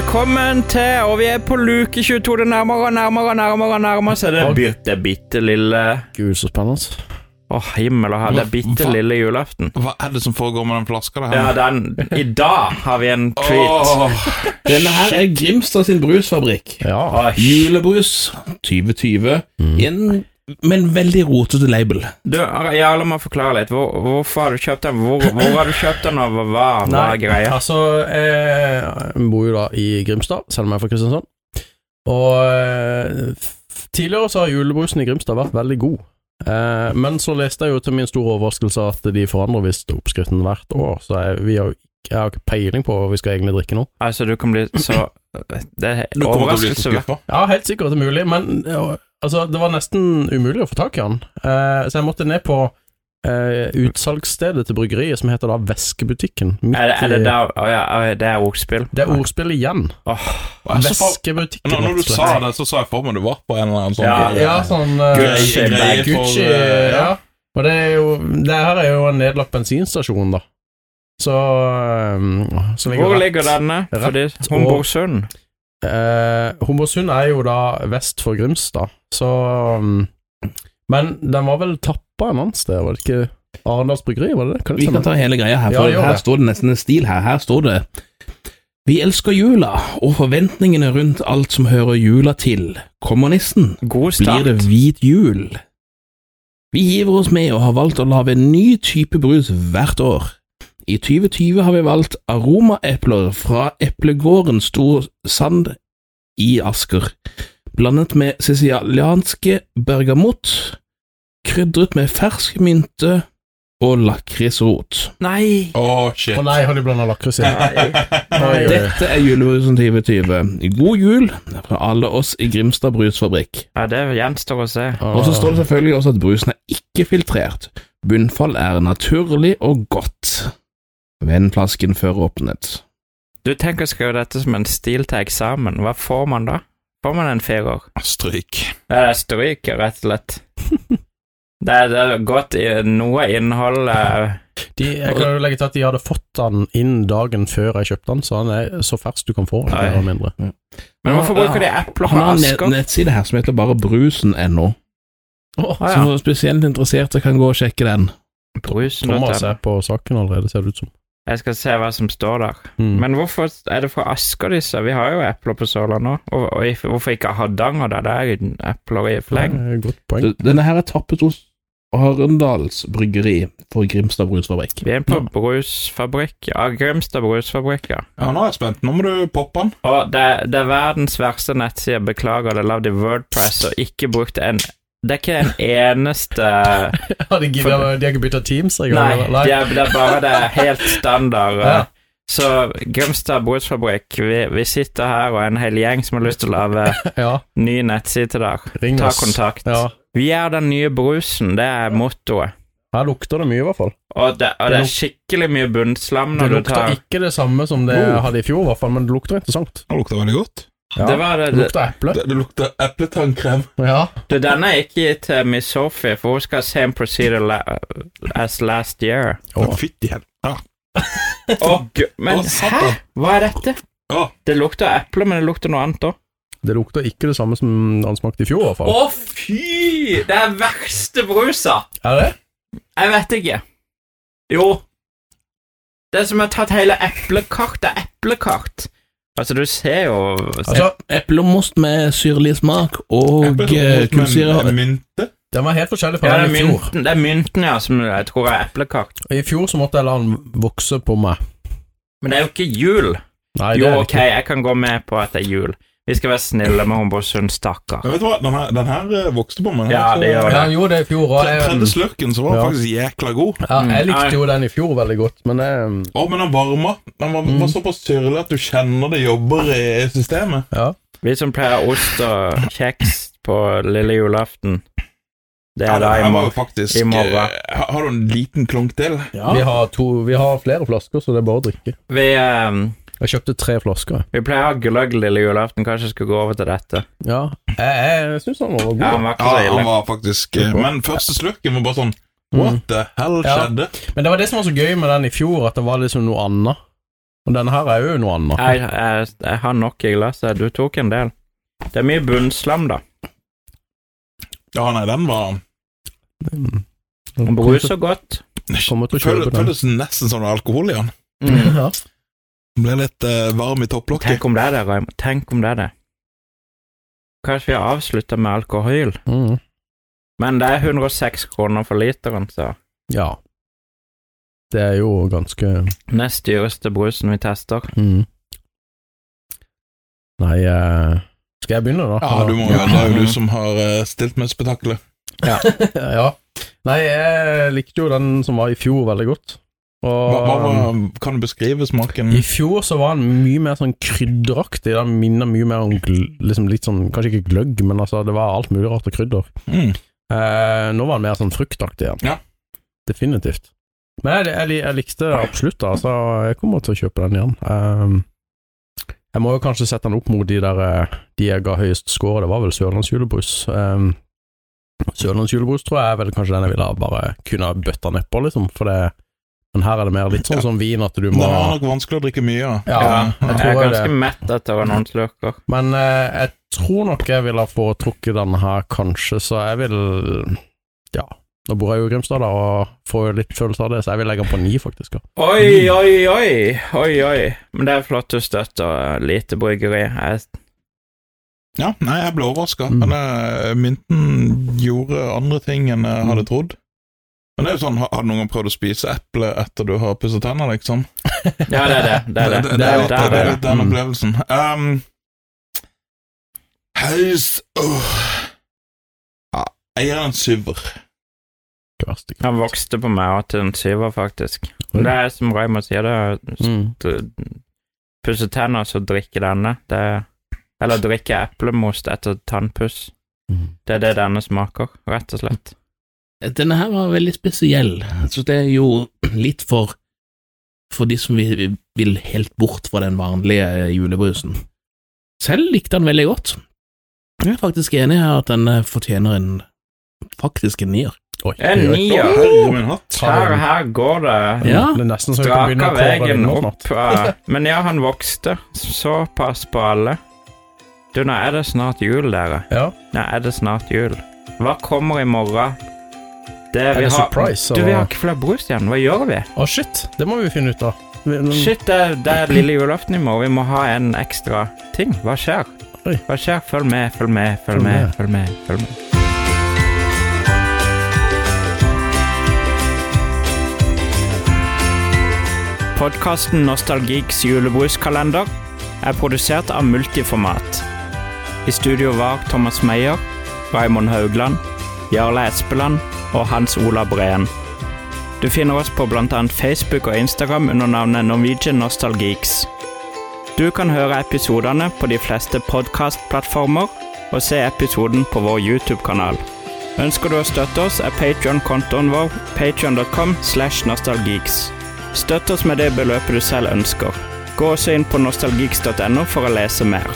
Velkommen til, og vi er på luke 22. Det nærmere og nærmere og nærmere. nærmere Så det er bitte, bitte lille Gud, så spennende. Å, himmel og hav, det er bitte Hva- lille julaften. Hva er det som foregår med den flaska der? Ja, den I dag har vi en treat. Oh, Denne her er Grimstad sin brusfabrikk. Ja. Julebrus 2020. mm. i en veldig rotete label. Du, ja, La meg forklare litt. Hvor, hvorfor har du kjøpt den? Hvor, hvor har du kjøpt den, og hva, hva er greia? altså, jeg bor jo da i Grimstad, selv om jeg er fra Kristiansand. Og eh, tidligere så har julebrusen i Grimstad vært veldig god. Eh, men så leste jeg jo til min store overraskelse at de forandrer visst oppskriften hvert år, så jeg, vi har, jo jeg har ikke peiling på hva vi skal egentlig drikke nå. Altså, du kan bli så Det er overraskelse. Ja, helt sikkert det er mulig, men altså, det var nesten umulig å få tak i den. Eh, så jeg måtte ned på eh, utsalgsstedet til bryggeriet, som heter da Væskebutikken. Er det, er det der Å ja, det er ordspill? Det er ordspill igjen. Oh, Væskebutikken. Når, når du sa det, så sa jeg for meg du var på en eller annen sånn Ja, Ja, sånn uh, Gucci greie- for, eh, ja. Og det er jo Det her er jo en nedlagt bensinstasjon, da. Så, um, så Hvor ligger denne? Fordi Rett Homborsund? Eh, Homborsund er jo da vest for Grimstad, så um, Men den var vel tappa en annen sted, var det ikke Arendals Bryggeri, var det det? Kan det Vi kan ta hele greia her, for ja, her det. står det nesten en stil her. Her står det Vi elsker jula, og forventningene rundt alt som hører jula til. Kommer nissen, God blir det hvit jul. Vi hiver oss med og har valgt å lage en ny type brus hvert år. I 2020 har vi valgt aromaepler fra eplegården Stor Sand i Asker, blandet med sicilianske bergamott, krydret med fersk mynte og lakrisrot. Nei! Å, shit. Å nei, har de blanda lakris i? Dette er julebrusen 2020. God jul fra alle oss i Grimstad brusfabrikk. Ja, det gjenstår å se. Og så står det selvfølgelig også at brusen er ikke filtrert. Bunnfall er naturlig og godt. Vend flasken før åpnet. Du tenker å skrive dette som en stil til eksamen. Hva får man da? Får man en firer? Stryk. Det er stryk, rett og slett. Det er, det er godt i noe innhold eh, de, Jeg kan jo legge til at de hadde fått den inn dagen før jeg kjøpte den, så han er så fersk du kan få den, mer eller mindre. Men hvorfor bruker de epler Han har en Asker? nettside her som heter bare brusen.no. Oh, Så ja. spesielt interesserte kan gå og sjekke den. Brusen. Thomas er på saken allerede, ser det ut som. Jeg skal se hva som står der. Mm. Men hvorfor er det fra Asker, disse? Vi har jo epler på Sørlandet nå. Og, og hvorfor ikke Hardanger, der det er epler i fleng? Godt poeng. Denne her er tappet hos Arendals bryggeri for Grimstad brusfabrikk. Vi er på brusfabrikk. Ja, Grimstad brusfabrikk, ja. Ja, nå er jeg spent. Nå må du poppe den. Og det, det er verdens verste nettside. Beklager, det er lagd i Wordpress og ikke brukt en Det er ikke den eneste Ja, de, de har ikke bytta Teams engang? Nei, eller? det er, det er bare det helt standard. Ja. Så Grimstad brusfabrikk, vi, vi sitter her og er en hel gjeng som har lyst til å lage ja, ny nettside til deg. ring Ta kontakt. Ja. Vi er den nye brusen, det er mottoet. Her lukter det mye, i hvert fall. Og det, og det Det er skikkelig mye bunnslam når du tar Det lukter ikke det samme som det oh. hadde i fjor, i hvert fall, men det lukter interessant. Det lukter veldig godt. Ja. Det var det, Det det, lukter eple. Det, det lukter epletannkrem. Ja. det, Denne er ikke gitt til Miss Sophie, for hun skal ha same procedure la, as last year. Oh. Fytti hel... Ja. Å, men oh, hæ? Hva er dette? Oh. Det lukter eple, men det lukter noe annet òg. Det lukter ikke det samme som han smakte i fjor, i hvert fall. Å, fy! Det er verste brusa! Er det? Jeg vet ikke. Jo. Det er som har ha tatt hele eplekart. Det er eplekart. Altså, du ser jo Altså, Eplemost med syrlig smak og eh, kullsyre. med mynte. den var helt forskjellig fra Ja, den i fjor. mynten, det er mynten ja, som jeg tror er eplekakt. I fjor så måtte jeg la den vokse på meg. Men det er jo ikke jul. Nei, det Jo, er ok, ikke. jeg kan gå med på at det er jul. Vi skal være snille med Homborsund, stakkar. Ja, vet du hva, den her, den her eh, vokste på meg. Ja, det gjør Ja, gjorde det i fjor. òg. Tre- Tredje slurken så var Ja. faktisk jækla god. ja, jeg likte Mm. jo den i fjor veldig godt, men det Å, men den varma. Den var, Mm. var såpass syrlig at du kjenner det jobber i systemet. Ja. Vi som pleier ost og kjeks på lille julaften, det Ja, er da den i morgen. faktisk i morgen. eh, har, du en liten klunk til? Vi, har to, vi har flere flasker, så det er bare å drikke. Vi, eh, Jeg kjøpte tre flasker. vi pleier å ha gløgg lille julaften, kanskje jeg skal gå over til dette. Ja, jeg, jeg syns han var god. Ja, han var ikke Ja, han var faktisk eh, Men første slurken var bare sånn Mm. What the hell Ja. skjedde? Men det var det som var så gøy med den i fjor, at det var liksom noe annet. Og denne her er jo noe annet. Jeg, jeg, jeg har nok i glasset. Du tok en del. Det er mye bunnslam, da. Ja, nei, den var Mm. Den bruser godt. Føles nesten som det er alkohol i den. Mm. Ja. Ble litt uh, varm i topplokket. Tenk om det er det, Raymond. Tenk om det er det. Kanskje vi avslutter med alkohol. Mm. Men det er 106 kroner for literen, så ja. Det er jo ganske nest dyreste brusen vi tester. mm. Nei uh... Skal jeg begynne, da? Ja, du må, ja. det er jo du som har uh, stilt med spetakkelet. ja. Nei, jeg likte jo den som var i fjor, veldig godt. Og Hva, hva, kan du beskrive smaken? I fjor så var den mye mer sånn krydderaktig. Den minner mye mer om liksom litt sånn, kanskje ikke gløgg, men altså det var alt mulig rart av krydder. Mm. Eh, nå var den mer sånn fruktaktig igjen. Ja. Definitivt. Men jeg, jeg, jeg likte absolutt, da, så jeg kommer til å kjøpe den igjen. Eh, jeg må jo kanskje sette den opp mot de der eh, De jeg ga høyest score, det var vel Sørlandsjulebrus. Eh, Sørlandsjulebrus tror jeg er vel kanskje den jeg ville bare kunne ha bøtta nedpå, liksom, for det Men her er det mer litt sånn Ja. som vin, at du Den Det er nok vanskelig å drikke mye Ja, Ja, jeg jeg er ganske det. mett etter noen slurker. Men eh, jeg tror nok jeg ville ha foretrukket denne her, kanskje, så jeg vil Ja. Nå bor jeg jo i Grimstad, da, og får litt følelse av det, så jeg vil legge den på ni, faktisk. da. Oi, oi, oi, oi, oi. Men det er flott du støtter lite bryggeri. Jeg, Ja, nei, jeg ble overraska. Mm. Men mynten gjorde andre ting enn jeg hadde trodd. Men det er jo sånn, har du noen gang prøvd å spise eple etter du har pusset tenner, liksom? ja, det er det. Det er det. det, det, er litt, det, er det er det. litt den Mm. opplevelsen. Um, Haus åh. ja, Jeg gir en syver. Han vokste på meg òg til en syver, faktisk. Det er som Raymond sier, det er Mm. pusse tenner, så drikke denne. Det er, eller drikke eplemost etter tannpuss. Mm. Det er det denne smaker, rett og slett. Denne her var veldig spesiell, så det er jo litt for for de som vil, vil helt bort fra den vanlige julebrusen. Selv likte han veldig godt. Jeg er faktisk enig her at den eh, fortjener en faktisk en nier. Oi, En nier. Her, her går det Ja. Straka veien opp. eh, Men ja, han vokste såpass på alle. Du, nå er det snart jul, dere. Ja. Nå er det snart jul. Hva kommer i morgen? Det, Er vi har, surprise? Du, vi har ikke flere brus. Hva gjør vi? Å, shit! Det må vi finne ut av. Shit, det, det er lille julaften i morgen. Vi må ha en ekstra ting. Hva skjer? Hva skjer? Følg med, følg med, følg Følg med, med. følg med. følg med. Podkasten Nostalgiks julebruskalender er produsert av Multiformat. I studio var Thomas Meyer, Raymond Haugland, Jarle Espeland og Hans Ola Breen. Du finner oss på bl.a. Facebook og Instagram under navnet Norwegian Nostalgeeks. Du kan høre episodene på de fleste podkastplattformer og se episoden på vår YouTube-kanal. Ønsker du å støtte oss, er Patreon-kontoen vår patreon.com slash nostalgeeks. Støtt oss med det beløpet du selv ønsker. Gå også inn på nostalgeeks.no for å lese mer.